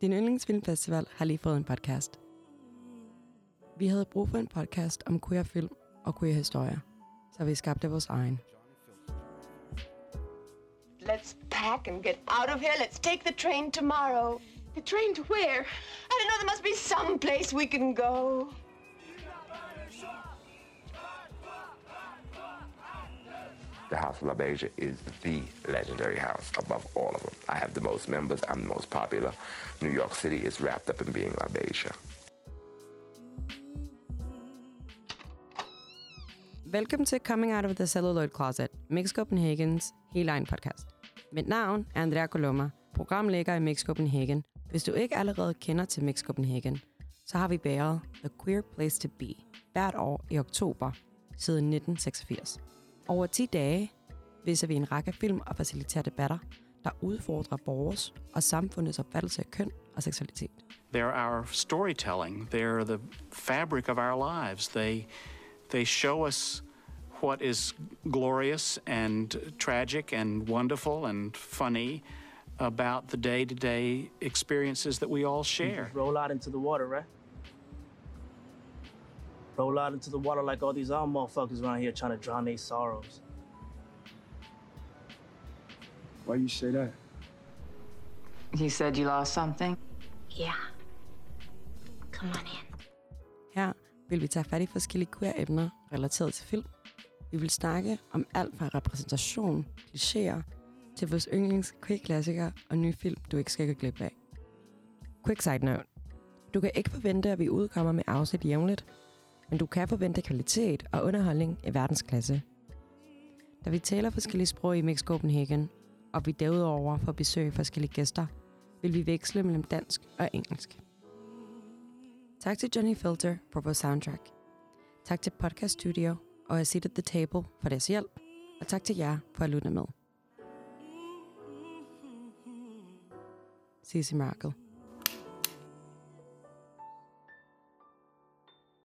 Din yndlingsfilmfestival har lige fået en podcast. Vi havde brug for en podcast om queer film og queer historier, så vi skabte vores egen. Let's pack and get out of here. Let's take the train tomorrow. The train to where? I don't know. There must be some place we can go. The House of La Beja is the legendary house above all of them. I have the most members. I'm the most popular. New York City is wrapped up in being La Beja. Velkommen til Coming Out of the Celluloid Closet, Mix Copenhagens helt egen podcast. Mit navn er Andrea Coloma, programlægger i Mix Copenhagen. Hvis du ikke allerede kender til Mix Copenhagen, så har vi bæret The Queer Place to Be hvert år i oktober siden 1986. Over 10 dage viser vi en række film og faciliterer debatter, der udfordrer vores og samfundets opfattelse af køn og seksualitet. They're our storytelling. They're the fabric of our lives. They they show us what is glorious and tragic and wonderful and funny about the day-to-day experiences that we all share. Roll out into the water, right? Roll out into the water like all these other motherfuckers around here trying to drown their sorrows. Why you say that? You said you lost something? Yeah. Come on in. Her vil vi tage fat i forskellige queer-emner relateret til film. Vi vil snakke om alt fra repræsentation, klichéer, til vores yndlings queer-klassikere og nye film, du ikke skal gå glip af. Quick side note. Du kan ikke forvente, at vi udkommer med afsnit jævnligt, men du kan forvente kvalitet og underholdning i verdensklasse. Da vi taler forskellige sprog i Mix Copenhagen, og vi derudover får besøg af forskellige gæster, vil vi veksle mellem dansk og engelsk. Tak til Johnny Filter for vores soundtrack. Tak til Podcast Studio og A Seat at the Table for deres hjælp. Og tak til jer for at lytte med. Ses i mørket.